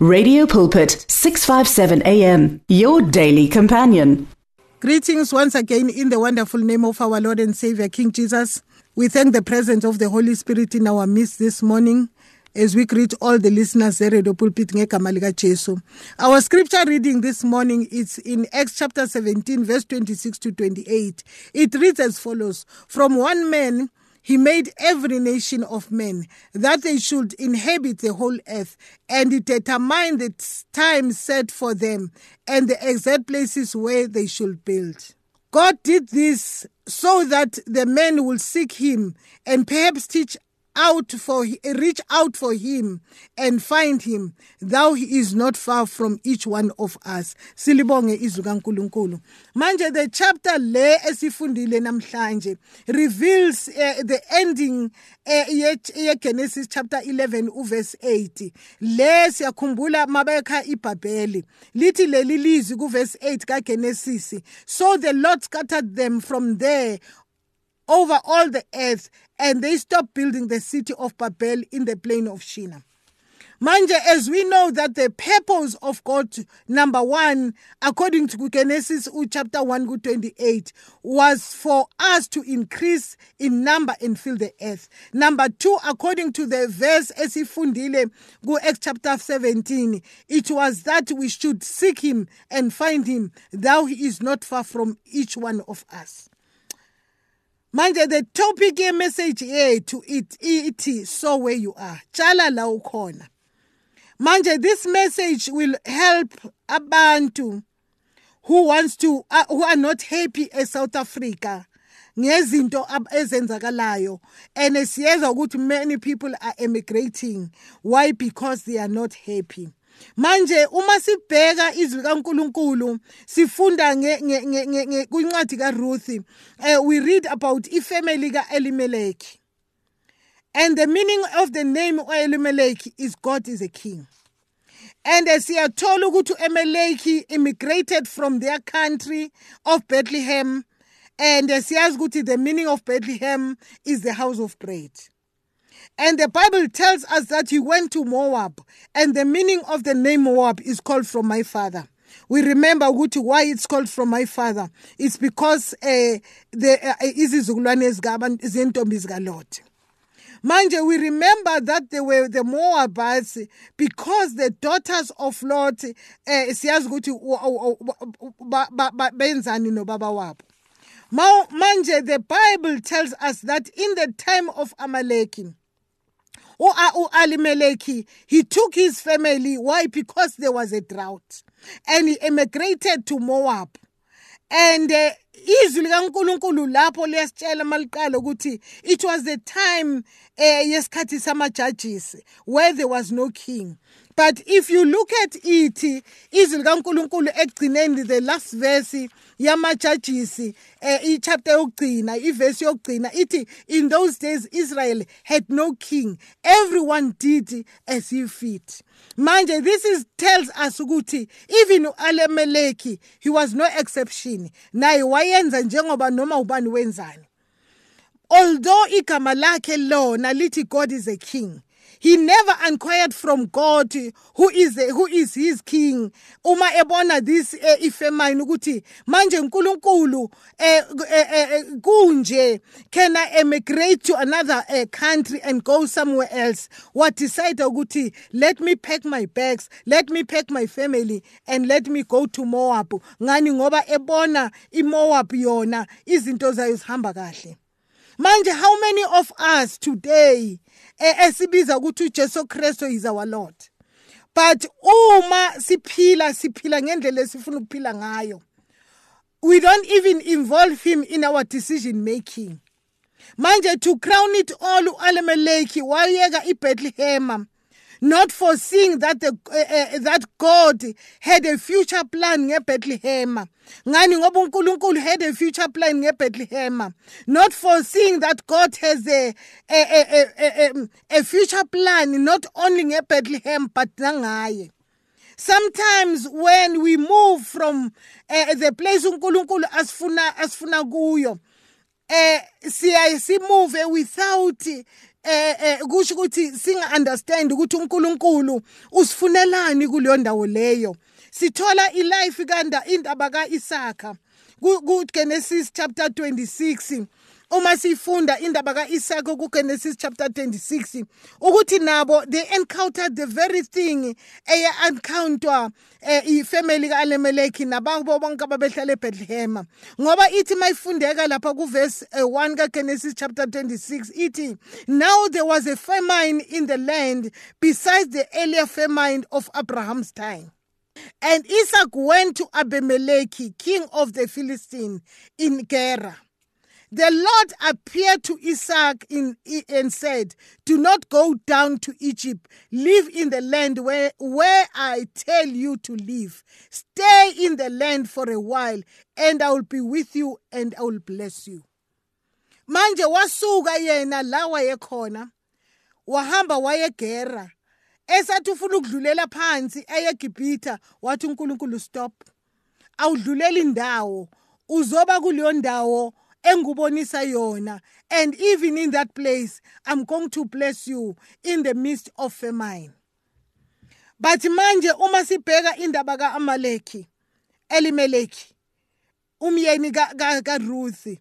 Radio Pulpit 657 AM your daily companion. Greetings once again in the wonderful name of our Lord and Savior King Jesus. We thank the presence of the Holy Spirit in our midst this morning as we greet all the listeners at Radio Pulpit. Our scripture reading this morning is in Acts chapter 17 verse 26 to 28. It reads as follows: From one man he made every nation of men that they should inhabit the whole earth, and he determined the time set for them and the exact places where they should build. God did this so that the men will seek him and perhaps teach out for reach out for him and find him thou he is not far from each one of us. Silibonge izwi kaNkuluNkulu. Manje the chapter le esifundile namhlanje reveals uh, the ending uh, ye Genesis chapter 11 uverse 8 le siyakhumbula mabekha iBhabheli. Lithi leli lizwi kuverse 8 kaGenesis so the Lord scattered them from there over all the earth and they stopped building the city of Babel in the plain of Shinar. Manje, as we know that the purpose of God, number one, according to Genesis chapter 1 28, was for us to increase in number and fill the earth. Number two, according to the verse esifundile go Acts chapter 17, it was that we should seek him and find him, thou he is not far from each one of us. Manje the topic yemessage yethu ithi so where you are. Tshala la ukhona. Manje this message will help abantu who wants to uh, who are not happy eSouth Africa. Ngezinto ezenzakalayo. And siyezwa ukuthi many people are emigrating. Why? Because they are not happy manje uma sibheka izwi kaNkuluNkulu sifunda kwincwadi kaRuth uh, we read about ifamily kaElimelech. And the meaning of the name Elimelech is God is a king. And siyathola ukuthi uEmelech immigrated from their country of Bethlehem and siyazi ukuthi the meaning of Bethlehem is the house of bread. And the Bible tells us that he went to Moab, and the meaning of the name Moab is called from my father. We remember why it's called from my father. It's because uh, the uh, izizukulwane zentombi zikaLot. Manje we remember that they were the Moabites because the daughters of Lot eh siyazi ukuthi benzani nobaba wabo. Manje the Bible tells us that in the time of Amalek u-Alimeleki he took his family. Why? Because there was a drought. And he emigrated to Moab. And uh, izwi likaNkuluNkulu lapho liyasitshela maliqala ukuthi it was the time eh yesikhathi sama judges where there was no king but if you look at it izwi likaNkuluNkulu ekugcineni the last verse yama-judges eh ichapter yokugcina iverse yokugcina ithi in those days Israel had no king. Everyone did as he fit. Manje this is tells us ukuthi even uAlemeleki he was no exception. Naye wayenza njengoba noma ubani wenzani. Although igama lakhe lona lithi God is a king he never inquired from God who is who is his king. Uma ebona this uh, ifemine ukuthi manje uNkulunkulu eh, eh, kunje? Can I emigrate to another uh, country and go somewhere else? What decide ukuthi let me pack my bags let me pack my family and let me go to Moab. Ngani? Ngoba ebona iMoab yona izinto zayo zihamba kahle manje how many of us today esibiza ukuthi uJesu Kristu is our Lord? But uma siphila siphila ngendlela esifuna ukuphila ngayo we don't even involve him in our decision making. Manje to crown it all uAlemeleki wayeka iBethlehem. Not foreseeing that the, uh, uh, that God had a future plan ngeBethlehem. Ngani? Ngoba uNkulunkulu had a future plan ngeBethlehem. Not foreseeing that God has a a, a, a, a future plan not only ngeBethlehem but nangaye. Sometimes when we move from uh, the place uNkulunkulu asifuna asifuna kuyo eh siyaye simove without eh eh kusho ukuthi singa understand ukuthi uNkulunkulu usifunelani kuleyo ndawo leyo. Sithola ilife kanda indaba kaIsaka ku Genesis chapter 26 uma sifunda indaba kaIsaka kuGenesis chapter 26 ukuthi nabo they encountered the very thing eya encounter eh ifamily kaAlemeleki nababo bonke ababehlala eBethlehem ngoba ithi mayifundeka lapha kuverse 1 kaGenesis chapter 26 ithi now there was a famine in the land besides the earlier famine of Abraham's time and Isaac went to Abimelech, king of the Philistines, in Gerar. The Lord appeared to Isaac in, and said, Do not go down to Egypt. Live in the land where, where I tell you to live. Stay in the land for a while, and I will be with you and I will bless you. Manje wasuka yena la wayekhona wahamba wayegera esathi ufuna ukudlulela phansi eyeGibhitha wathi uNkulunkulu stop awudlulela indawo uzoba kuleyo ndawo engubonisa yona. And even in that place i'm going to bless you in the midst of famine. But manje uma sibheka indaba kaAmaleki Elimeleki umyeni kaRuth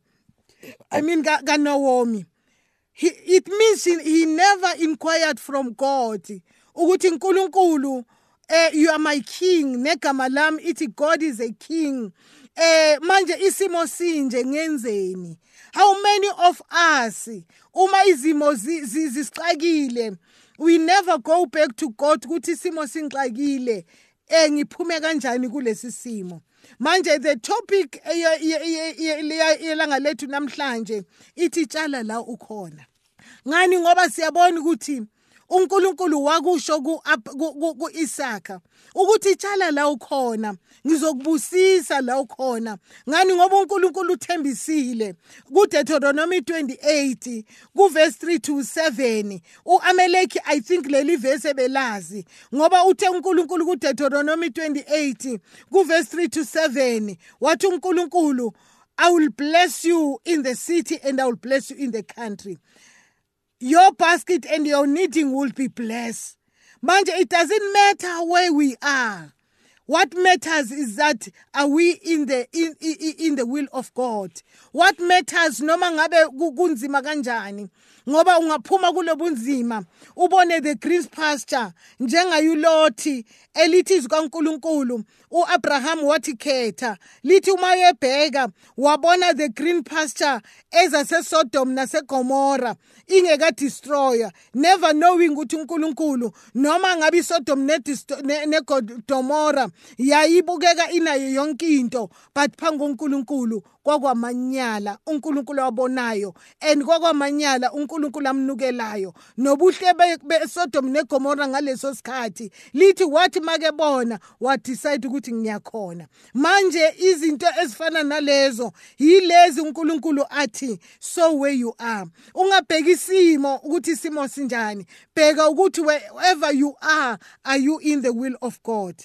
I mean kaNaomi he it means he, he never inquired from God ukuthi uNkulunkulu eh you are my king. Negama lami ithi God is a king. Eh manje isimo sinje ngenzeni? How many of us uma izimo zisixakile we never go back to God ukuthi isimo singxakile eh ngiphume kanjani kulesi simo? Manje the topic yelanga lethu namhlanje ithi tshala la ukhona. Ngani ngoba siyabona ukuthi uNkulunkulu wakusho kuIsaka ukuthi tshala la ukhona ngizokubusisa la ukhona. Ngani? Ngoba uNkulunkulu uthembisile. kuDeuteronomy 28 kuverse 3 to 7 uAmeleki I think leli verse ebelazi ngoba uthe uNkulunkulu kuDeuteronomy 28 kuverse 3 to 7 wathi uNkulunkulu I will bless you in the city and I will bless you in the country. Your basket and your knitting will be blessed. Manje, it doesn't matter where we are. What matters is that are we in the in, in, in the will of God? What matters noma ngabe kunzima kanjani ngoba ungaphuma kulobunzima ubone the green pasture njengayulothi elithi izwi kaNkuluNkulu uAbraham wathi khetha lithi uma yebheka wabona the green pasture ezaseSodom naseGomora ingeka destroyer never knowing ukuthi uNkulunkulu noma ngabe iSodom neGomora yayibukeka inayo yonke into but phansi koNkulunkulu kwakwamanyala uNkulunkulu wabonayo and kwakwamanyala uNkulunkulu amnukelayo. Nobuhle beSodom neGomora ngaleso sikhathi lithi wathi make bona wa decide ukuthi ngiyakhona. Manje izinto ezifana nalezo yilezi uNkulunkulu athi so where you are. Ungabheki isimo ukuthi isimo sinjani. Bheka ukuthi wherever you are are you in the will of God?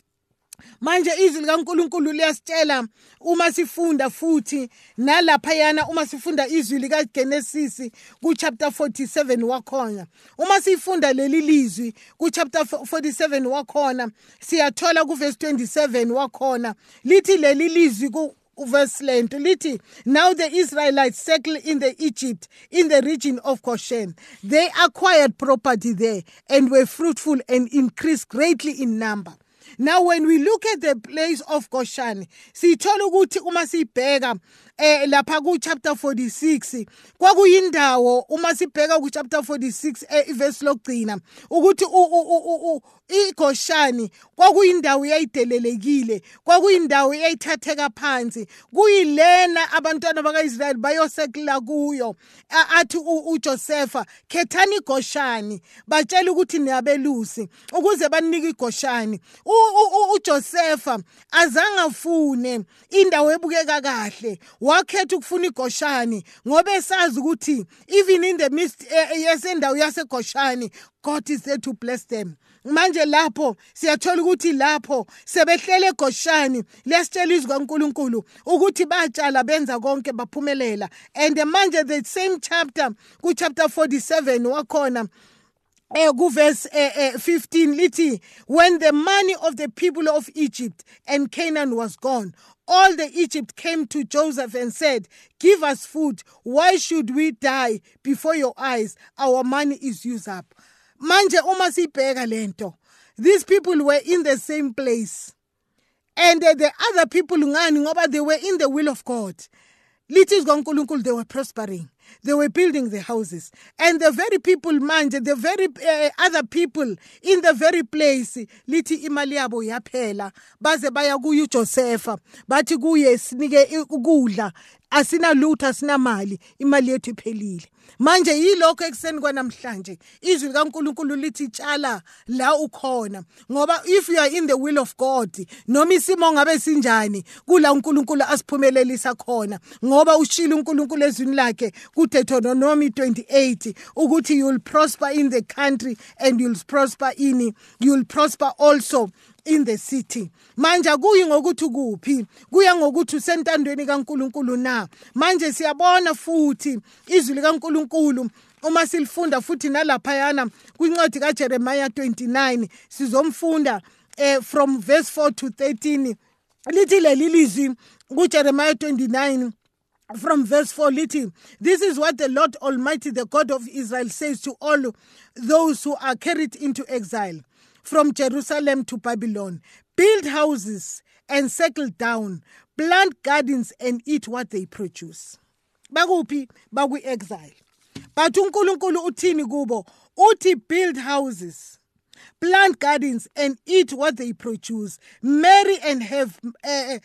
Manje izwi likaNkuluNkulu liyasitshela uma sifunda futhi nalaphayana uma sifunda izwi likaGenesis kuchapter 47 wakhona. Uma sifunda leli lizwi kuchapter 47 wakhona siyathola kuverse 27 wakhona. Lithi leli lizwi ku verse lento lithi now the israelites settle in the egypt in the region of goshen. They acquired property there and were fruitful and increased greatly in number. Now when we look at the place of Goshen sithola ukuthi uma sibheka eh lapha ku chapter 46 kwakuyindawo uma sibheka ku chapter 46 eh, verse lokugcina ukuthi iGoshani kwakuyindawo eyayidelelekile kwakuyindawo eyayithatheka phansi kuyilena abantwana bakaIsrael bayosekela kuyo. Athi uJosepha khethani iGoshani batshela ukuthi niyabelusi ukuze banike iGoshani. uJosepha azange afune indawo ebukeka kahle wakhetha ukufuna iGoshani ngoba esazi ukuthi even in the midst eh, yesendawo yaseGoshani God is there to bless them. Manje lapho siyathola ukuthi lapho sebehlele egoshani liyasitshela izwi kaNkuluNkulu ukuthi batshala benza konke baphumelela. And manje the same chapter ku chapter 47 wakhona verse uh, uh, 15 lithi when the money of the people of Egypt and Canaan was gone all the Egypt came to Joseph and said, Give us food. Why should we die before your eyes? Our money is used up. Manje uma sibheka lento, these people were in the same place. And uh, the other people ngani ngoba they were in the will of God. Lithi zikaNkulunkulu they were prospering. They were building the houses. And the very people manje, the very uh, other people in the very place, lithi imali yabo yaphela. Baze baya kuyo uJosepha. Bathi kuye sinike ukudla. Asinalutho asinamali. Imali yethu iphelile. Manje yilokho ekuseni kwanamhlanje. Izwi likaNkuluNkulu lithi tshala la ukhona. Ngoba if you are in the will of God noma isimo ngabe sinjani kula uNkulunkulu asiphumelelisa khona. Ngoba ushila uNkulunkulu ezwini lakhe kuDeuteronomy 28 ukuthi you will prosper in the country and you will prosper in you will prosper also in the city. Manje kuyi ngokuthi kuphi kuya ngokuthi usentandweni kaNkuluNkulu na. Manje siyabona futhi izwi likaNkuluNkulu uma silifunda futhi nalaphayana kwincwadi kaJeremiah 29 sizomfunda eh, from verse 4 to 13 lithi leli lizwi kuJeremiah 29 from verse 4 lithi this is what the lord almighty the god of israel says to all those who are carried into exile. From Jerusalem to Babylon, build houses and settle down, plant gardens and eat what they produce. Bakuphi baku-exile. But uNkulunkulu uthini kubo? Uthi build houses, plant gardens and eat what they produce. Marry and have uh,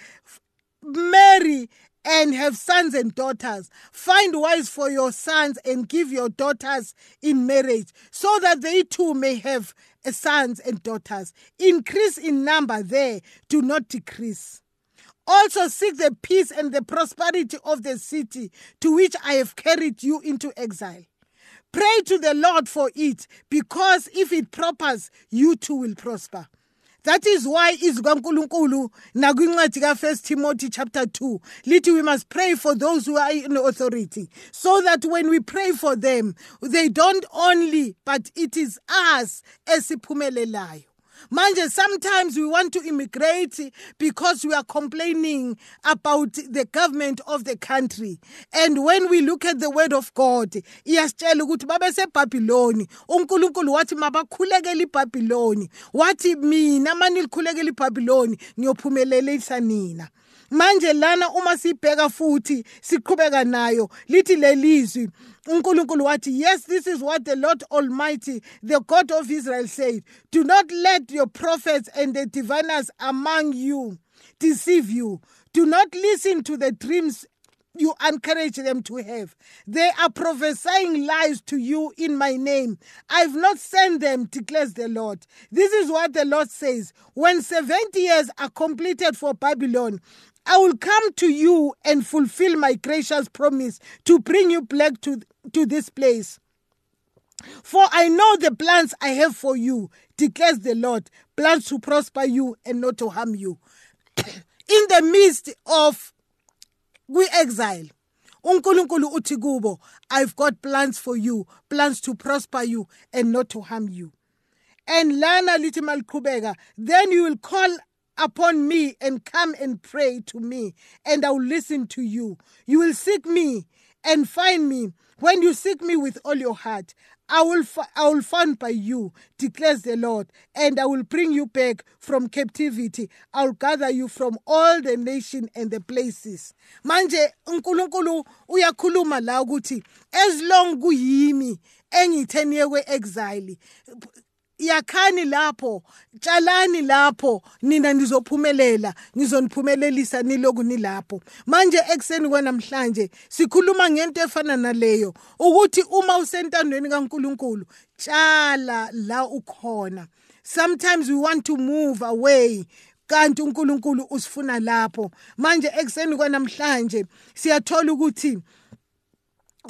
marry and have sons and daughters. Find wives for your sons and give your daughters in marriage, so that they too may have uh, sons and daughters. Increase in number there, do not decrease. Also seek the peace and the prosperity of the city to which I have carried you into exile. Pray to the Lord for it, because if it prospers, you too will prosper. That is why izwi kaNkuluNkulu nakwincwadi ka1 Timothy chapter 2 lithi we must pray for those who are in authority so that when we pray for them they don't only but it is us esiphumelelayo Manje, sometimes we want to immigrate because we are complaining about the government of the country. And when we look at the word of God, iyasitshela ukuthi babesebhabhiloni unkulunkulu wathi mabakhulekele ibhabhiloni. Wathi mina manilikhulekele ibhabhiloni ngiyophumelelisa nina. Manje lana uma sibheka futhi siqhubeka nayo lithi lelizwi uNkulunkulu wathi yes this is what the Lord Almighty the God of Israel said do not let your prophets and the diviners among you deceive you do not listen to the dreams you encourage them to have. They are prophesying lies to you in my name. I've not sent them, declares the Lord. This is what the Lord says. When 70 years are completed for Babylon, I will come to you and fulfill my gracious promise to bring you back to, to this place. For I know the plans I have for you, declares the Lord plans to prosper you and not to harm you. In the midst of kwi-exile uNkulunkulu uthi kubo I've got plans for you plans to prosper you and not to harm you and lana lithi maliqhubeka then you will call upon me and come and pray to me and I will listen to you you will seek me and find me when you seek me with all your heart I will, I will find by you, declares the Lord, and I will bring you back from captivity. I'll gather you from all the nation and the places. Manje uNkulunkulu uyakhuluma la ukuthi as long kuyimi engitheniye kwe-exile yakhani lapho tshalani lapho nina nizophumelela ngizoniphumelelisa niloku nilapho. Manje ekseni kwanamhlanje sikhuluma ngento efana naleyo ukuthi uma usentandweni kaNkuluNkulu tshala la ukhona. Sometimes we want to move away kanti uNkulunkulu usifuna lapho. Manje ekseni kwanamhlanje siyathola ukuthi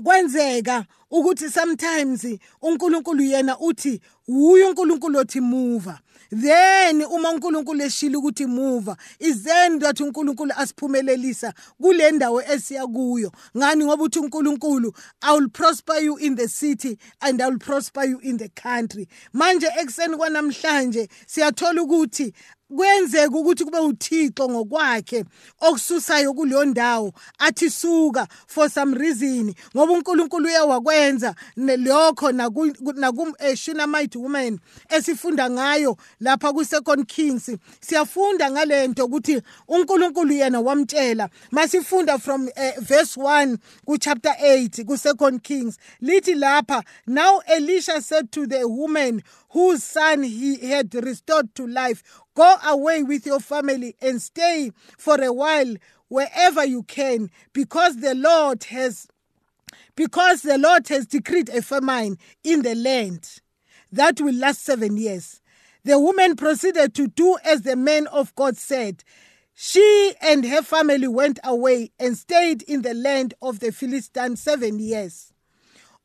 kwenzeka ukuthi sometimes uNkulunkulu yena uthi uye uNkulunkulu othi move then uma uNkulunkulu eshila ukuthi move is then that uNkulunkulu asiphumelelisa kule ndawo esiya kuyo. Ngani? Ngoba uthi uNkulunkulu I will prosper you in the city and I will prosper you in the country. Manje ekseni kwanamhlanje siyathola ukuthi kwenzeka ukuthi kube uThixo ngokwakhe okususayo kuleyo ndawo athi suka for some reason ngoba uNkulunkulu uyawakwenza lokho nakum Shunammite woman esifunda ngayo lapha ku Second Kings. Siyafunda ngalento ukuthi uNkulunkulu yena wamtshela. Masifunda from uh, verse 1 ku chapter 8 ku Second Kings. Lithi lapha now Elisha said to the woman whose son he had restored to life Go away with your family and stay for a while wherever you can because the Lord has because the Lord has decreed a famine in the land that will last 7 years. The woman proceeded to do as the man of God said. She and her family went away and stayed in the land of the Philistines 7 years.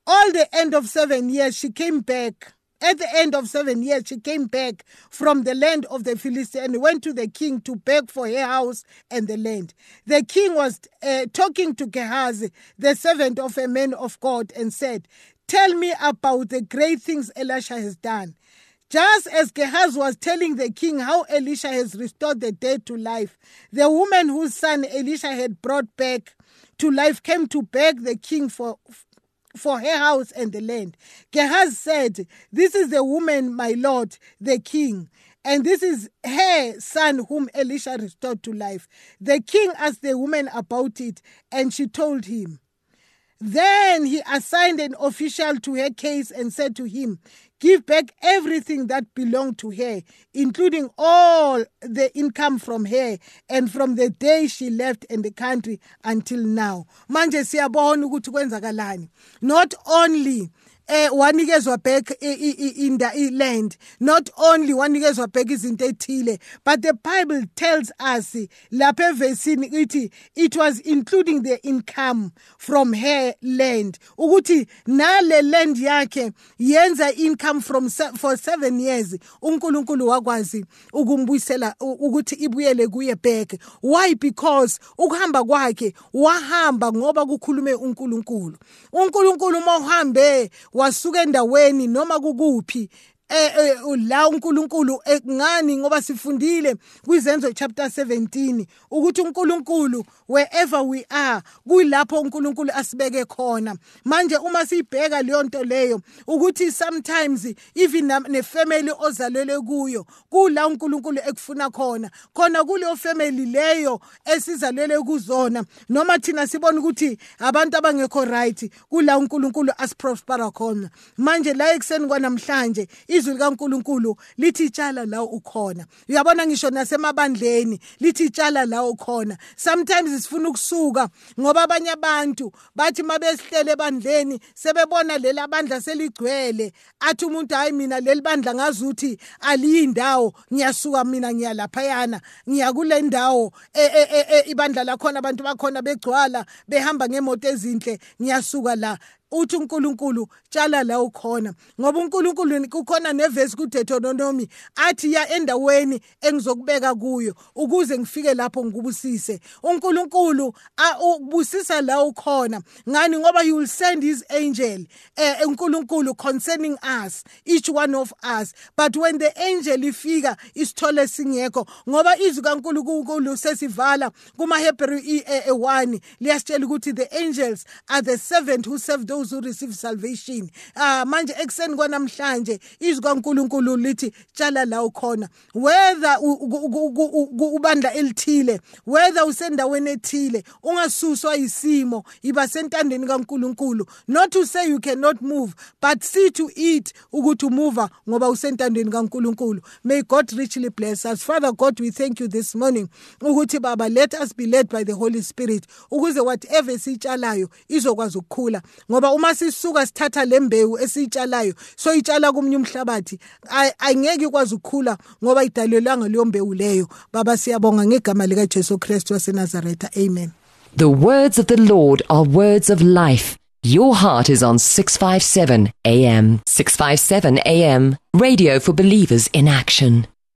All the end of 7 years she came back at the end of seven years, she came back from the land of the Philistines and went to the king to beg for her house and the land. The king was uh, talking to Gehazi, the servant of a man of God, and said, Tell me about the great things Elisha has done. Just as Gehazi was telling the king how Elisha has restored the dead to life, the woman whose son Elisha had brought back to life came to beg the king for for her house and the land. Gehazi said, This is the woman, my lord, the king. And this is her son whom Elisha restored to life. The king asked the woman about it, and she told him. Then he assigned an official to her case and said to him, Give back everything that belonged to her, including all the income from her and from the day she left in the country until now. Not only eh wanikezwa back in the land. Not only wanikezwa back izinto ethile but the bible tells us lapha evesini ithi it was including the income from her land. Ukuthi nale land yakhe yenza income from for 7 years. uNkulunkulu wakwazi ukumbuyisela ukuthi ibuyele kuye back. Why? Because ukuhamba kwakhe wahamba ngoba kukhulume uNkulunkulu. uNkulunkulu uma uhambe wasuka endaweni noma kukuphi la uNkulunkulu ngani ngoba sifundile kwizenzo chapter 17 ukuthi uNkulunkulu wherever we are kuyilapho uNkulunkulu asibeke khona. Manje uma sibheka leyo nto leyo ukuthi sometimes even nefamily ozalelwe kuyo kula uNkulunkulu ekufuna khona. Khona kuleyo family leyo esizalelwe kuzona. Noma thina sibona ukuthi abantu abangekho right kula uNkulunkulu asiprospera khona. Manje la ekseni kwanamhlanje izwi likaNkuluNkulu lithi tshala la ukhona. Uyabona ngisho nasemabandleni lithi tshala la ukhona. Sometimes sifuna ukusuka ngoba abanye abantu bathi mabesihlele ebandleni sebebona lela bandla seligcwele athi umuntu hayi mina leli bandla ngazuthi aliyindawo ngiyasuka mina ngiyalaphayana ngiya kule ndawo e, e, e, ibandla lakhona abantu bakhona begcwala behamba ngemoto ezinhle ngiyasuka la. Uthi uNkulunkulu tshala la ukhona. Ngoba uNkulunkulu kukhona nevesi kuDeuteronomy athi ya endaweni engizokubeka kuyo ukuze ngifike lapho ngikubusise. uNkulunkulu ubusisa la ukhona. Ngani? Ngoba he will send his angel eh uNkulunkulu concerning us each one of us. But when the angel ifika isithole singekho. Ngoba izwi kaNkulunkulu sesivala kuma Hebrew 1 liyasitshela ukuthi the angels are the servant who serve those those who receive salvation. Ah manje ekseni kwanamhlanje izwi kaNkuluNkulu lithi tshala la ukhona. Whether ubandla elithile whether usendaweni ethile ungasuswa isimo iba sentandeni kaNkuluNkulu. Not to say you cannot move but see to it ukuthi umuva ngoba usentandeni kaNkuluNkulu. May God richly bless us. Father God we thank you this morning ukuthi baba let us be led by the holy spirit ukuze whatever sitshalayo izokwazi ukukhula ngoba uma sisuka sithatha lembewu esiyitshalayo soyitshala kumnye umhlabathi ayingeke ikwazi ukukhula ngoba idalelwanga leyo mbewu leyo baba siyabonga ngegama lika Jesu Christ waseNazaretha amen The words of the Lord are words of life Your heart is on 657 AM. 657 AM. Radio for believers in action.